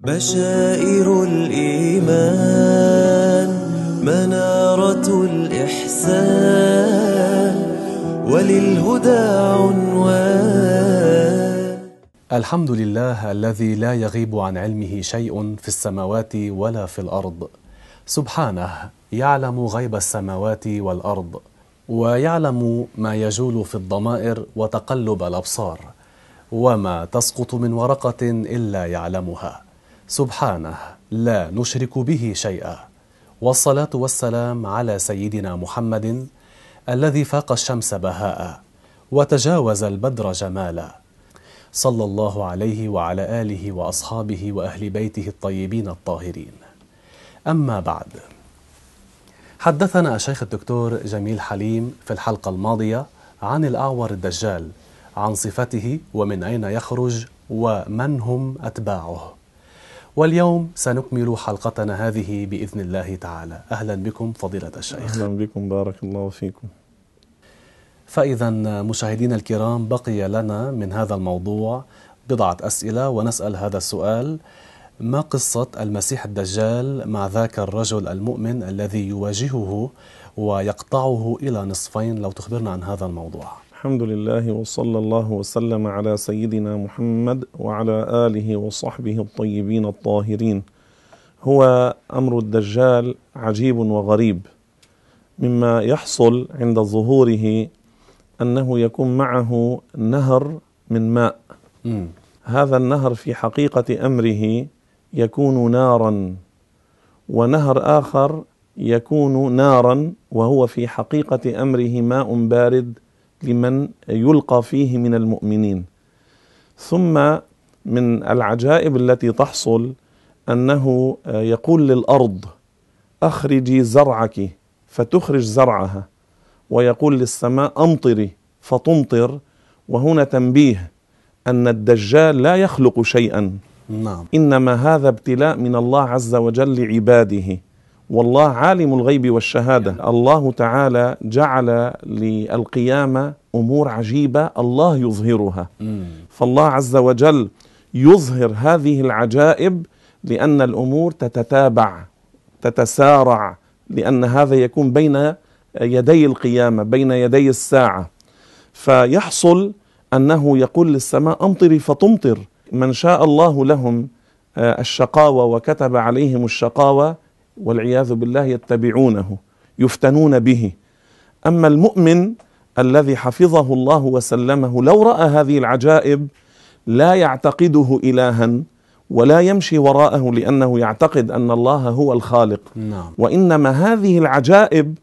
بشائر الإيمان منارة الإحسان وللهدى عنوان. الحمد لله الذي لا يغيب عن علمه شيء في السماوات ولا في الأرض. سبحانه يعلم غيب السماوات والأرض ويعلم ما يجول في الضمائر وتقلب الأبصار وما تسقط من ورقة إلا يعلمها. سبحانه لا نشرك به شيئا. والصلاة والسلام على سيدنا محمد الذي فاق الشمس بهاء وتجاوز البدر جمالا. صلى الله عليه وعلى آله وأصحابه وأهل بيته الطيبين الطاهرين. أما بعد حدثنا الشيخ الدكتور جميل حليم في الحلقة الماضية عن الأعور الدجال عن صفته ومن أين يخرج ومن هم أتباعه. واليوم سنكمل حلقتنا هذه بإذن الله تعالى. أهلا بكم فضيلة الشيخ. أهلا بكم بارك الله فيكم. فإذا مشاهدينا الكرام بقي لنا من هذا الموضوع بضعة أسئلة ونسأل هذا السؤال ما قصة المسيح الدجال مع ذاك الرجل المؤمن الذي يواجهه ويقطعه إلى نصفين؟ لو تخبرنا عن هذا الموضوع. الحمد لله وصلى الله وسلم على سيدنا محمد وعلى آله وصحبه الطيبين الطاهرين هو أمر الدجال عجيب وغريب مما يحصل عند ظهوره أنه يكون معه نهر من ماء. هذا النهر في حقيقة أمره يكون نارا ونهر آخر يكون نارا وهو في حقيقة أمره ماء بارد لمن يلقى فيه من المؤمنين. ثم من العجائب التي تحصل أنه يقول للأرض أخرجي زرعك فتخرج زرعها. ويقول للسماء أمطري فتمطر وهنا تنبيه أن الدجال لا يخلق شيئا. نعم. إنما هذا ابتلاء من الله عز وجل لعباده. والله عالم الغيب والشهادة. الله تعالى جعل للقيامة أمور عجيبة الله يظهرها. فالله عز وجل يظهر هذه العجائب لأن الأمور تتتابع تتسارع لأن هذا يكون بين يدي القيامة بين يدي الساعة. فيحصل أنه يقول للسماء امطري فتمطر من شاء الله لهم آه، الشقاوة وكتب عليهم الشقاوة والعياذ بالله يتبعونه يفتنون به. أما المؤمن الذي حفظه الله وسلمه لو رأى هذه العجائب لا يعتقده الها ولا يمشي وراءه لأنه يعتقد أن الله هو الخالق. نعم. وإنما هذه العجائب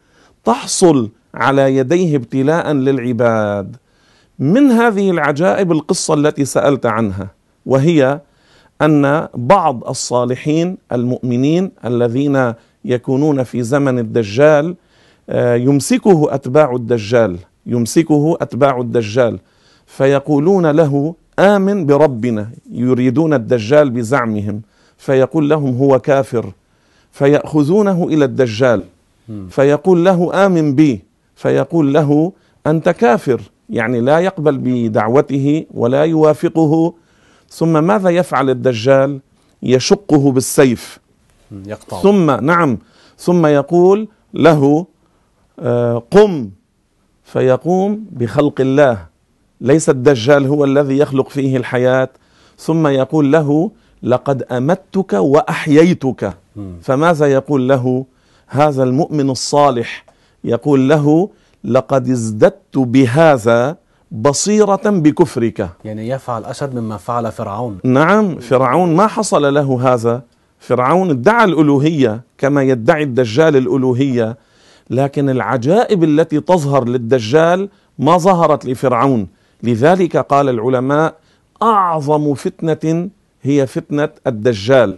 تحصل على يديه ابتلاء للعباد. من هذه العجائب القصة التي سألت عنها وهي أن بعض الصالحين المؤمنين الذين يكونون في زمن الدجال آه، يمسكه أتباع الدجال يمسكه أتباع الدجال. فيقولون له آمن بربنا يريدون الدجال بزعمهم. فيقول لهم هو كافر. فيأخذونه إلى الدجال. فيقول له آمن بي. فيقول له أنت كافر. يعني لا يقبل بدعوته ولا يوافقه ثم ماذا يفعل الدجال؟ يشقه بالسيف. يقطع. ثم نعم. ثم يقول له آه، قم. فيقوم بخلق الله. ليس الدجال هو الذي يخلق فيه الحياة. ثم يقول له لقد أمتك وأحييتك. فماذا يقول له؟ هذا المؤمن الصالح يقول له لقد ازددت بهذا بصيرة بكفرك. يعني يفعل أشد مما فعل فرعون. نعم فرعون ما حصل له هذا. فرعون ادعى الألوهية كما يدعي الدجال الألوهية لكن العجائب التي تظهر للدجال ما ظهرت لفرعون. لذلك قال العلماء أعظم فتنة هي فتنة الدجال.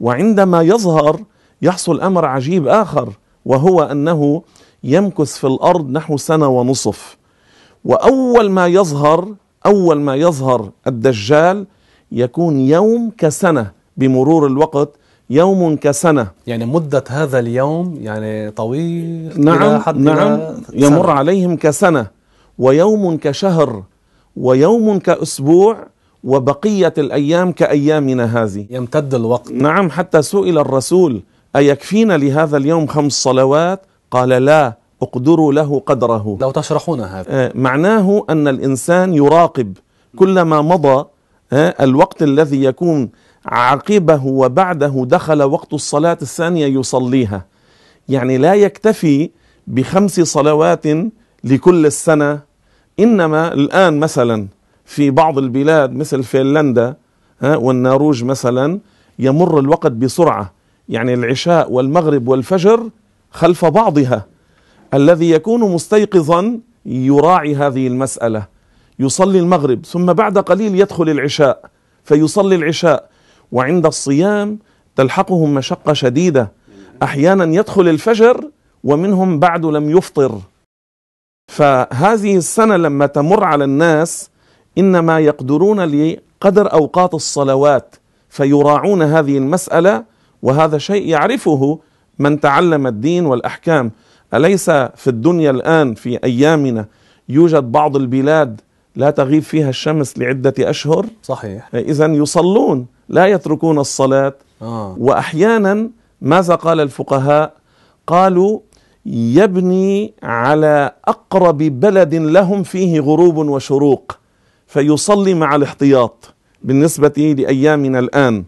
وعندما يظهر يحصل أمر عجيب آخر وهو أنه يمكث في الأرض نحو سنة ونصف. وأول ما يظهر أول ما يظهر الدجال يكون يوم كسنة بمرور الوقت يوم كسنة. يعني مدة هذا اليوم يعني طويل إلى نعم حد نعم. إلى يمر سنة. عليهم كسنة ويوم كشهر ويوم كأسبوع وبقية الأيام كأيامنا هذه. يمتد الوقت. نعم حتى سئل الرسول أيكفينا لهذا اليوم خمس صلوات؟ قال لا. اقدروا له قدره. لو تشرحون هذا. آه، معناه أن الإنسان يراقب كلما مضى آه، الوقت الذي يكون عقبه وبعده دخل وقت الصلاة الثانية يصليها. يعني لا يكتفي بخمس صلوات لكل السنة. إنما الآن مثلا في بعض البلاد مثل فنلندا ها، والنرويج مثلا يمر الوقت بسرعة. يعني العشاء والمغرب والفجر خلف بعضها. الذي يكون مستيقظا يراعي هذه المسألة. يصلي المغرب ثم بعد قليل يدخل العشاء فيصلي العشاء. وعند الصيام تلحقهم مشقة شديدة. أحيانا يدخل الفجر ومنهم بعد لم يفطر. فهذه السنة لما تمر على الناس إنما يقدرون لقدر أوقات الصلوات فيراعون هذه المسألة. وهذا شيء يعرفه من تعلم الدين والأحكام. أليس في الدنيا الآن في أيامنا يوجد بعض البلاد لا تغيب فيها الشمس لعدة أشهر؟ صحيح. إذا يصلون لا يتركون الصلاة. آه. واحيانا ماذا قال الفقهاء؟ قالوا يبني على أقرب بلد لهم فيه غروب وشروق فيصلي مع الاحتياط بالنسبة لأيامنا الآن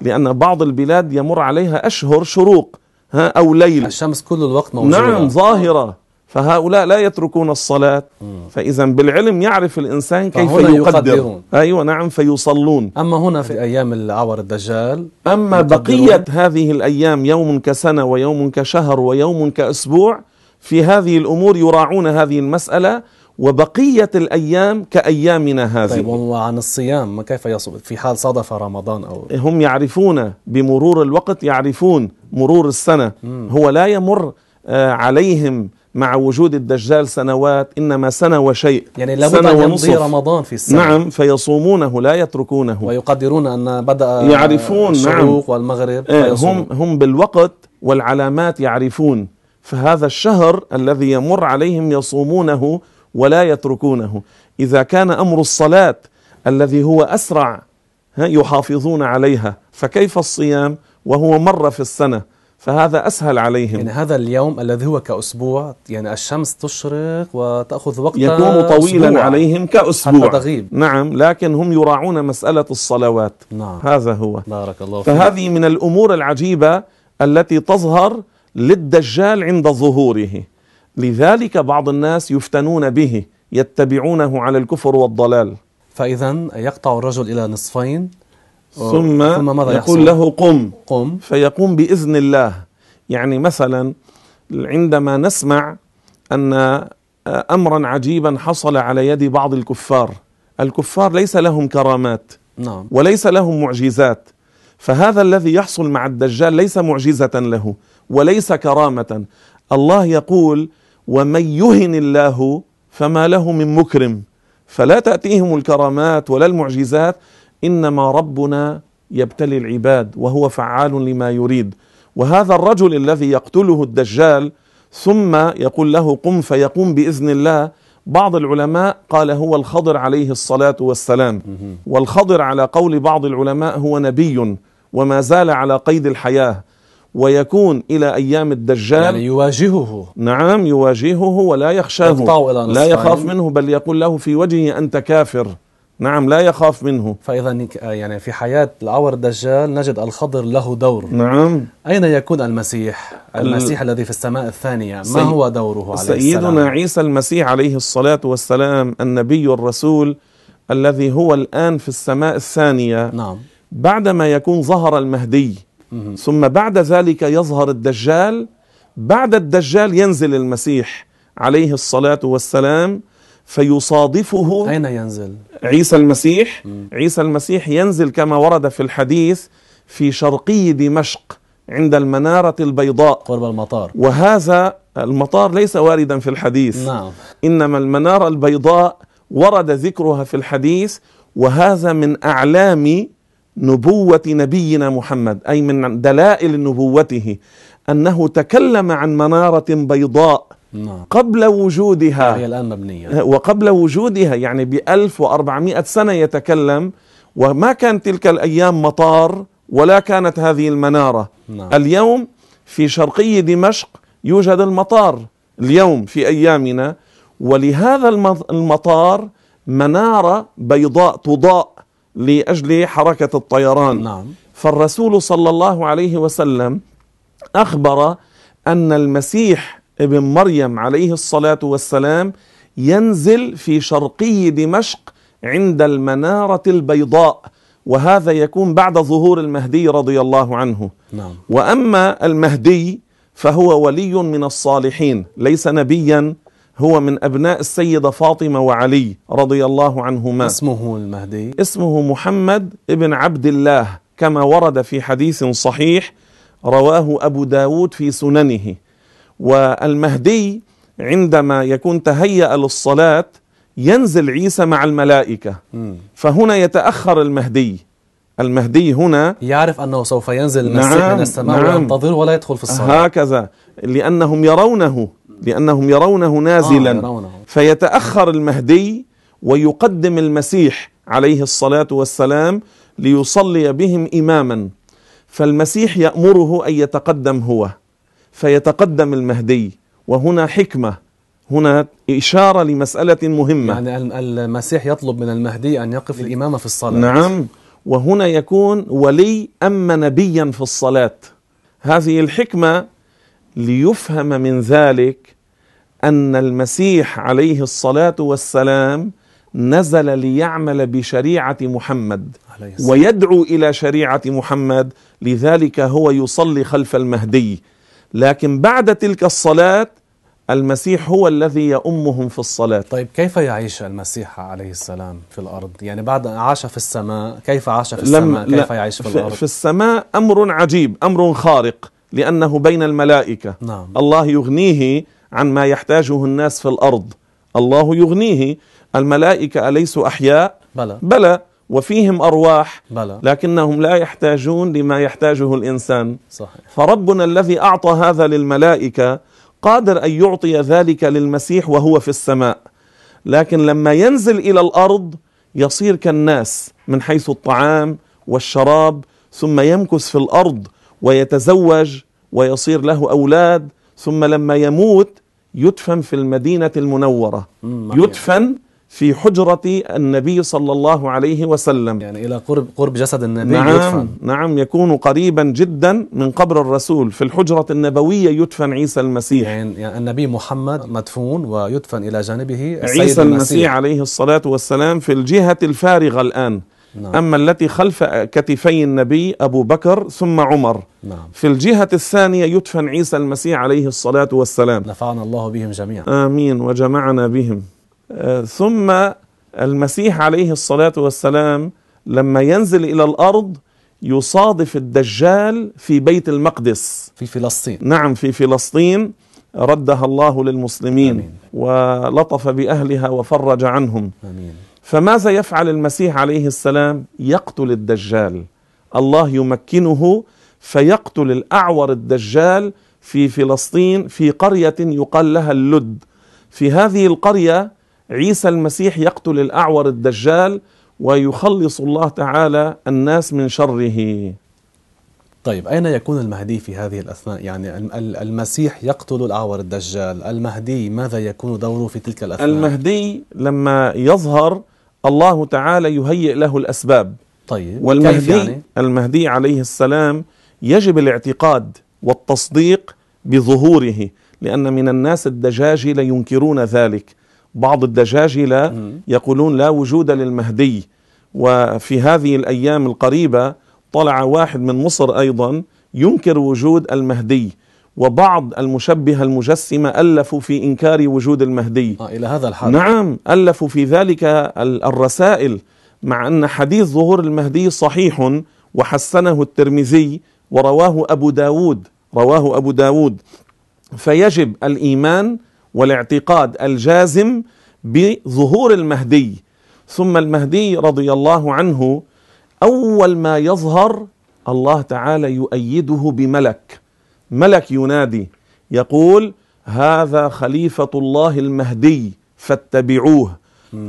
لأن بعض البلاد يمر عليها أشهر شروق. ها أو ليل. الشمس كل الوقت موجودة. نعم ظاهرة. فهؤلاء لا يتركون الصلاة. فإذا بالعلم يعرف الإنسان كيف يقدر. يقدرون. أيوه نعم فيصلون. أما هنا في أيام العور الدجال أما. بقية هذه الأيام يوم كسنة ويوم كشهر ويوم كأسبوع في هذه الأمور يراعون هذه المسألة وبقية الأيام كأيامنا طيب هذه وعن الصيام ما كيف يصوم في حال صادف رمضان أو هم يعرفون بمرور الوقت يعرفون مرور السنة. هو لا يمر آه، عليهم مع وجود الدجال سنوات إنما سنة وشيء. يعني لابد أن يمضي. رمضان في السنة. نعم فيصومونه لا يتركونه. ويقدرون أن بدأ يعرفون، الشروق والمغرب إيه، فيصومون. هم هم بالوقت والعلامات يعرفون. فهذا الشهر الذي يمر عليهم يصومونه ولا يتركونه. إذا كان أمر الصلاة الذي هو أسرع ها، يحافظون عليها فكيف الصيام وهو مره في السنة؟ فهذا أسهل عليهم. يعني هذا اليوم الذي هو كأسبوع يعني الشمس تشرق وتأخذ وقتا يكون طويلا أسبوع. عليهم كأسبوع. حتى تغيب. نعم لكن هم يراعون مسألة الصلوات. نعم. هذا هو. بارك الله فيك. فهذه من الأمور العجيبة التي تظهر للدجال عند ظهوره. لذلك بعض الناس يفتنون به يتبعونه على الكفر والضلال. فإذا يقطع الرجل إلى نصفين ثم, ثم ماذا يقول يحصل؟ له قم. قم. فيقوم بإذن الله. يعني مثلا عندما نسمع أن امرا عجيبا حصل على يد بعض الكفار. الكفار ليس لهم كرامات نعم. وليس لهم معجزات. فهذا الذي يحصل مع الدجال ليس معجزة له وليس كرامة. الله يقول ومن يهن الله فما له من مكرم فلا تأتيهم الكرامات ولا المعجزات إنما ربنا يبتلي العباد وهو فعال لما يريد وهذا الرجل الذي يقتله الدجال ثم يقول له قم فيقوم بإذن الله بعض العلماء قال هو الخضر عليه الصلاة والسلام والخضر على قول بعض العلماء هو نبي وما زال على قيد الحياة ويكون إلى أيام الدجال. يعني يواجهه. نعم يواجهه ولا يخشاه. لا. يخاف منه بل يقول له في وجهه أنت كافر. نعم لا يخاف منه. فإذا نك- يعني في حياة العور الدجال نجد الخضر له دور. نعم. أين يكون المسيح؟ المسيح الذي في السماء الثانية. ما هو دوره عليه سيدنا السلام؟ عيسى المسيح عليه الصلاة والسلام النبي الرسول الذي هو الآن في السماء الثانية. نعم. بعدما يكون ظهر المهدي. ثم بعد ذلك يظهر الدجال. بعد الدجال ينزل المسيح عليه الصلاة والسلام فيصادفه أين ينزل؟ عيسى المسيح. عيسى المسيح ينزل كما ورد في الحديث في شرقي دمشق عند المنارة البيضاء. قرب المطار. وهذا المطار ليس واردا في الحديث. نعم. إنما المنارة البيضاء ورد ذكرها في الحديث وهذا من أعلام نبوة نبينا محمد أي من دلائل نبوته أنه تكلم عن منارة بيضاء نعم. قبل وجودها. هي الآن مبنية. وقبل وجودها يعني ب 1400 سنة يتكلم وما كان تلك الأيام مطار ولا كانت هذه المنارة. نعم. اليوم في شرقي دمشق يوجد المطار اليوم في أيامنا. ولهذا الم- المطار منارة بيضاء تضاء. لأجل حركة الطيران. نعم. فالرسول صلى الله عليه وسلم أخبر أن المسيح ابن مريم عليه الصلاة والسلام ينزل في شرقي دمشق عند المنارة البيضاء وهذا يكون بعد ظهور المهدي رضي الله عنه. نعم. وأما المهدي فهو ولي من الصالحين ليس نبيا هو من أبناء السيدة فاطمة وعلي رضي الله عنهما. اسمه المهدي. اسمه محمد ابن عبد الله كما ورد في حديث صحيح رواه أبو داود في سننه. والمهدي عندما يكون تهيأ للصلاة ينزل عيسى مع الملائكة. فهنا يتأخر المهدي. المهدي هنا يعرف أنه سوف ينزل المسيح نعم، من السماء نعم. وينتظر ولا يدخل في الصلاة. هكذا لأنهم يرونه. لأنهم يرونه نازلا. آه يرونه. فيتأخر المهدي ويقدم المسيح عليه الصلاة والسلام ليصلي بهم إماما. فالمسيح يأمره أن يتقدم هو. فيتقدم المهدي. وهنا حكمة. هنا إشارة لمسألة مهمة. يعني الم- المسيح يطلب من المهدي أن يقف الإمامة في الصلاة. نعم. وهنا يكون ولي أما نبيا في الصلاة. هذه الحكمة ليفهم من ذلك أن المسيح عليه الصلاة والسلام نزل ليعمل بشريعة محمد ويدعو إلى شريعة محمد لذلك هو يصلي خلف المهدي. لكن بعد تلك الصلاة المسيح هو الذي يؤمهم في الصلاة. طيب كيف يعيش المسيح عليه السلام في الأرض؟ يعني بعد عاش في السماء كيف عاش في السماء؟ كيف يعيش في الأرض؟ في السماء أمر عجيب أمر خارق. لأنه بين الملائكة. نعم. الله يغنيه عن ما يحتاجه الناس في الأرض. الله يغنيه. الملائكة اليسوا أحياء؟ بلى. بلى. وفيهم أرواح. بلى. لكنهم لا يحتاجون لما يحتاجه الإنسان. صحيح. فربنا الذي أعطى هذا للملائكة قادر أن يعطي ذلك للمسيح وهو في السماء. لكن لما ينزل إلى الأرض يصير كالناس من حيث الطعام والشراب ثم يمكث في الأرض ويتزوج ويصير له أولاد ثم لما يموت يدفن في المدينة المنورة. مم، يدفن في حجرة النبي صلى الله عليه وسلم. يعني إلى قرب قرب جسد النبي نعم يدفن. نعم يكون قريبا جدا من قبر الرسول. في الحجرة النبوية يدفن عيسى المسيح. يعني يعني النبي محمد مدفون ويدفن إلى جانبه عيسى المسيح. عليه الصلاة والسلام في الجهة الفارغة الآن. نعم. أما التي خلف كتفي النبي أبو بكر ثم عمر. نعم. في الجهة الثانية يدفن عيسى المسيح عليه الصلاة والسلام. نفعنا الله بهم جميعا. آمين وجمعنا بهم. آه، ثم المسيح عليه الصلاة والسلام لما ينزل إلى الأرض يصادف الدجال في بيت المقدس. في فلسطين. نعم في فلسطين. ردها الله للمسلمين. آمين. ولطف بأهلها وفرج عنهم. آمين. فماذا يفعل المسيح عليه السلام؟ يقتل الدجال. الله يمكنه فيقتل الأعور الدجال في فلسطين في قرية يقال لها اللد. في هذه القرية عيسى المسيح يقتل الأعور الدجال ويخلص الله تعالى الناس من شره. طيب أين يكون المهدي في هذه الأثناء؟ يعني الم- ال- المسيح يقتل الأعور الدجال. المهدي ماذا يكون دوره في تلك الأثناء؟ المهدي لما يظهر الله تعالى يهيئ له الأسباب. طيب كيف والمهدي يعني؟ المهدي عليه السلام يجب الاعتقاد والتصديق بظهوره لأن من الناس الدجاجلة ينكرون ذلك. بعض الدجاجلة. يقولون لا وجود للمهدي. وفي هذه الأيام القريبة طلع واحد من مصر أيضا ينكر وجود المهدي. وبعض المشبهة المجسمة ألفوا في إنكار وجود المهدي. آه إلى هذا الحد نعم ألفوا في ذلك ال- الرسائل مع أن حديث ظهور المهدي صحيح وحسنه الترمذي ورواه أبو داود رواه أبو داود. فيجب الإيمان والاعتقاد الجازم بظهور المهدي. ثم المهدي رضي الله عنه أول ما يظهر الله تعالى يؤيده بملك. ملك ينادي يقول هذا خليفة الله المهدي فاتبعوه.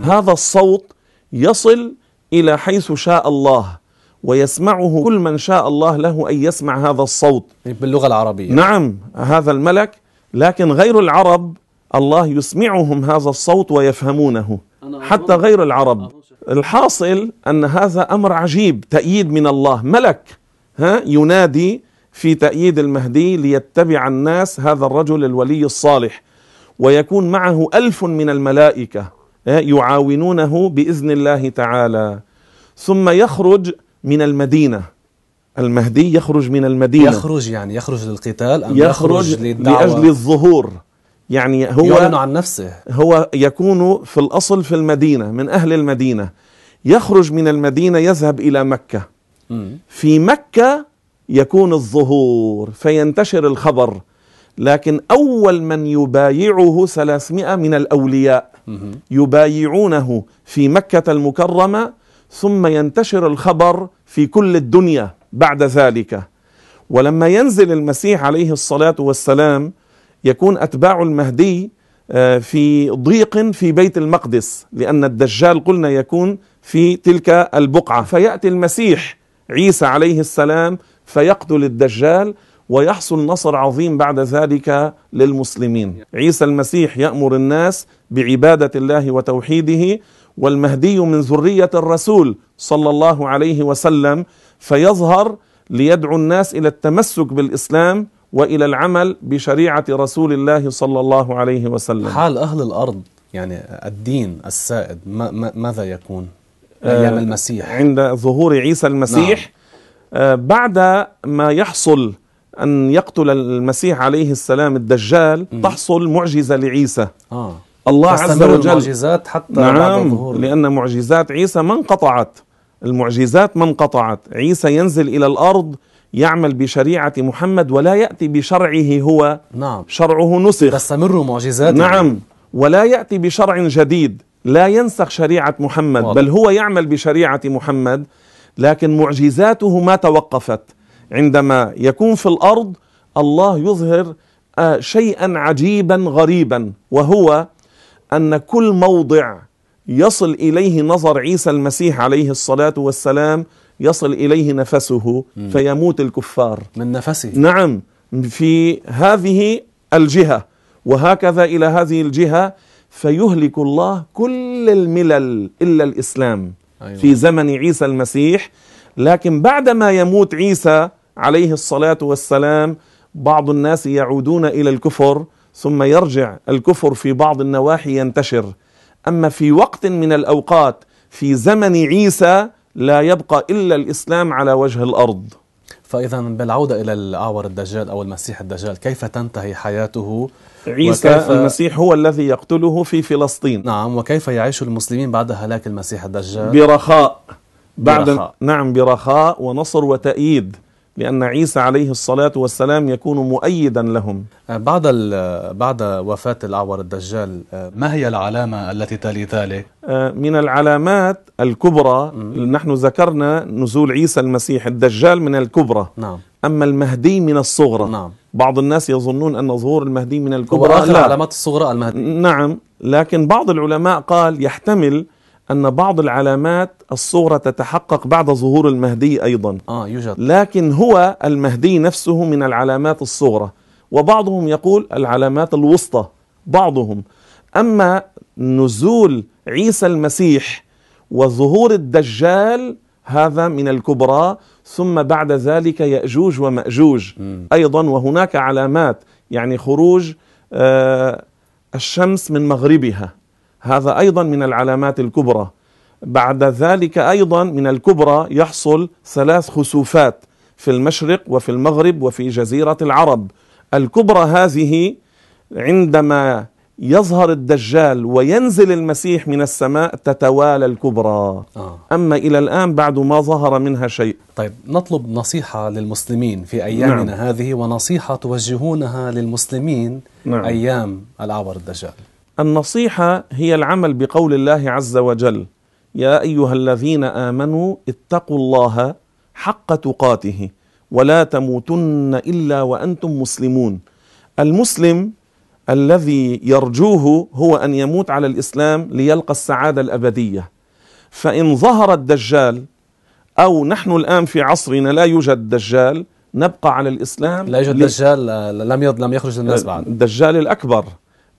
هذا الصوت يصل إلى حيث شاء الله ويسمعه كل من شاء الله له أن يسمع هذا الصوت. باللغة العربية. نعم هذا الملك لكن غير العرب الله يسمعهم هذا الصوت ويفهمونه. حتى غير العرب. الحاصل أن هذا أمر عجيب تأييد من الله. ملك ها ينادي في تأييد المهدي ليتبع الناس هذا الرجل الولي الصالح ويكون معه ألف من الملائكة ها، يعاونونه بإذن الله تعالى. ثم يخرج من المدينة. المهدي يخرج من المدينة. يخرج يعني يخرج للقتال أم يخرج للدعوة؟ لأجل الظهور. يعني يعلن هو عن نفسه. هو يكون في الأصل في المدينة من أهل المدينة. يخرج من المدينة يذهب إلى مكة. في مكة يكون الظهور فينتشر الخبر. لكن أول من يبايعه 300 من الأولياء. يبايعونه في مكة المكرمة ثم ينتشر الخبر في كل الدنيا بعد ذلك. ولما ينزل المسيح عليه الصلاة والسلام يكون أتباع المهدي آه، في ضيق في بيت المقدس. لأن الدجال قلنا يكون في تلك البقعة. فيأتي المسيح عيسى عليه السلام فيقتل الدجال ويحصل نصر عظيم بعد ذلك للمسلمين. عيسى المسيح يأمر الناس بعبادة الله وتوحيده والمهدي من ذرية الرسول صلى الله عليه وسلم فيظهر ليدعو الناس إلى التمسك بالإسلام وإلى العمل بشريعة رسول الله صلى الله عليه وسلم. حال أهل الأرض يعني الدين السائد ما ما ماذا يكون أيام آه، المسيح؟ عند ظهور عيسى المسيح آه بعد ما يحصل أن يقتل المسيح عليه السلام الدجال تحصل معجزة لعيسى. آه. الله عز وجل المعجزات حتى بعد نعم ظهور. لأن معجزات عيسى ما انقطعت. المعجزات ما انقطعت. عيسى ينزل إلى الأرض يعمل بشريعة محمد ولا يأتي بشرعه هو. نعم. شرعه نسخ. تستمر معجزات نعم. ولا يأتي بشرع جديد. لا ينسخ شريعة محمد واضح. بل هو يعمل بشريعة محمد. لكن معجزاته ما توقفت. عندما يكون في الأرض الله يظهر آه، شيئا عجيبا غريبا وهو أن كل موضع يصل إليه نظر عيسى المسيح عليه الصلاة والسلام يصل إليه نفسه فيموت الكفار. من نفسه. نعم في هذه الجهة وهكذا إلى هذه الجهة فيهلك الله كل الملل إلا الإسلام. أيوة. في زمن عيسى المسيح. لكن بعدما يموت عيسى عليه الصلاة والسلام بعض الناس يعودون إلى الكفر ثم يرجع الكفر في بعض النواحي ينتشر. أما في وقت من الأوقات في زمن عيسى لا يبقى إلا الإسلام على وجه الأرض. فإذا بالعودة إلى الأعور الدجال أو المسيح الدجال كيف تنتهي حياته؟ عيسى وكيف- المسيح هو الذي يقتله في فلسطين. نعم وكيف يعيش المسلمين بعد هلاك المسيح الدجال؟ برخاء. بعد برخاء. نعم برخاء ونصر وتأييد. لأن عيسى عليه الصلاة والسلام يكون مؤيدا لهم. بعد ال- بعد وفاة الأعور الدجال ما هي العلامة التي تلي ذلك؟ آه، من العلامات الكبرى نحن ذكرنا نزول عيسى المسيح الدجال من الكبرى. نعم. أما المهدي من الصغرى. نعم. بعض الناس يظنون أن ظهور المهدي من هو الكبرى آخر لا. العلامات الصغرى المهدي. نعم لكن بعض العلماء قال يحتمل أن بعض العلامات الصغرى تتحقق بعد ظهور المهدي أيضا. آه يوجد. لكن هو المهدي نفسه من العلامات الصغرى وبعضهم يقول العلامات الوسطى بعضهم. أما نزول عيسى المسيح وظهور الدجال هذا من الكبرى ثم بعد ذلك يأجوج ومأجوج. مم. أيضا وهناك علامات يعني خروج آه، الشمس من مغربها. هذا أيضا من العلامات الكبرى بعد ذلك أيضا من الكبرى يحصل ثلاث خسوفات في المشرق وفي المغرب وفي جزيرة العرب الكبرى هذه عندما يظهر الدجال وينزل المسيح من السماء تتوالى الكبرى آه. أما إلى الآن بعد ما ظهر منها شيء طيب نطلب نصيحة للمسلمين في أيامنا نعم. هذه ونصيحة توجهونها للمسلمين نعم. أيام الأعور الدجال النصيحة هي العمل بقول الله عز وجل. يا أيها الذين آمنوا اتقوا الله حق تقاته ولا تموتن إلا وأنتم مسلمون. المسلم الذي يرجوه هو أن يموت على الإسلام ليلقى السعادة الأبدية. فإن ظهر الدجال أو نحن الآن في عصرنا لا يوجد دجال نبقى على الإسلام لا يوجد دجال لم لم يخرج للناس بعد. الدجال الأكبر.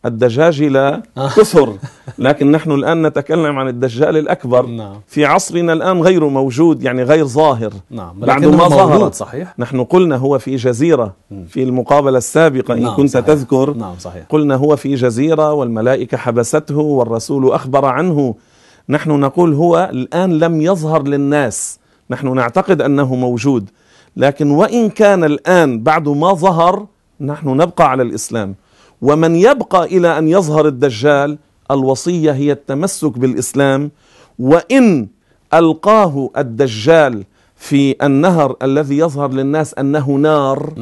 الدجاجلة آه. كثر. لكن نحن الآن نتكلم عن الدجال الأكبر. نعم. في عصرنا الآن غير موجود يعني غير ظاهر. نعم بعد ما ظهر. صحيح. نحن قلنا هو في جزيرة. في المقابلة السابقة إن نعم، كنت صحيح. تذكر. نعم صحيح. قلنا هو في جزيرة والملائكة حبسته والرسول أخبر عنه. نحن نقول هو الآن لم يظهر للناس. نحن نعتقد أنه موجود. لكن وإن كان الآن بعد ما ظهر نحن نبقى على الإسلام. ومن يبقى إلى أن يظهر الدجال الوصية هي التمسك بالإسلام وإن ألقاه الدجال في النهر الذي يظهر للناس أنه نار.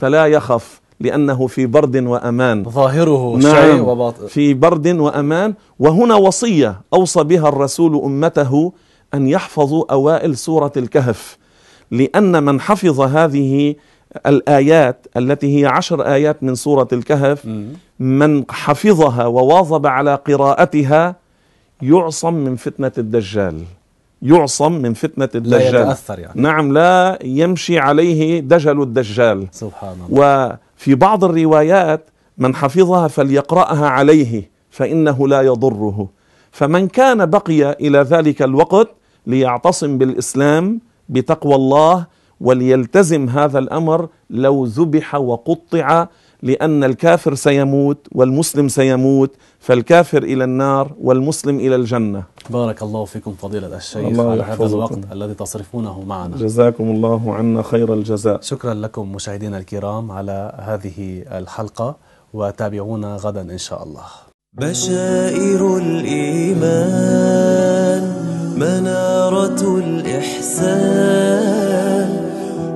فلا يخف لأنه في برد وأمان ظاهره نعم. شيء وباطن في برد وأمان وهنا وصية أوصى بها الرسول أمته أن يحفظوا أوائل سورة الكهف لأن من حفظ هذه الآيات التي هي عشر آيات من سورة الكهف. من حفظها وواظب على قراءتها يعصم من فتنة الدجال. يعصم من فتنة لا الدجال. يتأثر يعني. نعم لا يمشي عليه دجل الدجال. سبحان الله. وفي بعض الروايات من حفظها فليقرأها عليه فإنه لا يضره. فمن كان بقي إلى ذلك الوقت ليعتصم بالإسلام بتقوى الله وليلتزم هذا الأمر لو ذبح وقطع لأن الكافر سيموت والمسلم سيموت فالكافر إلى النار والمسلم إلى الجنة. بارك الله فيكم فضيلة الشيخ الله على هذا. الوقت الذي تصرفونه معنا. جزاكم الله عنا خير الجزاء. شكرا لكم مشاهدينا الكرام على هذه الحلقة وتابعونا غدا إن شاء الله. بشائر الإيمان منارة الإحسان.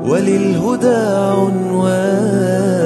وللهدى عنوان.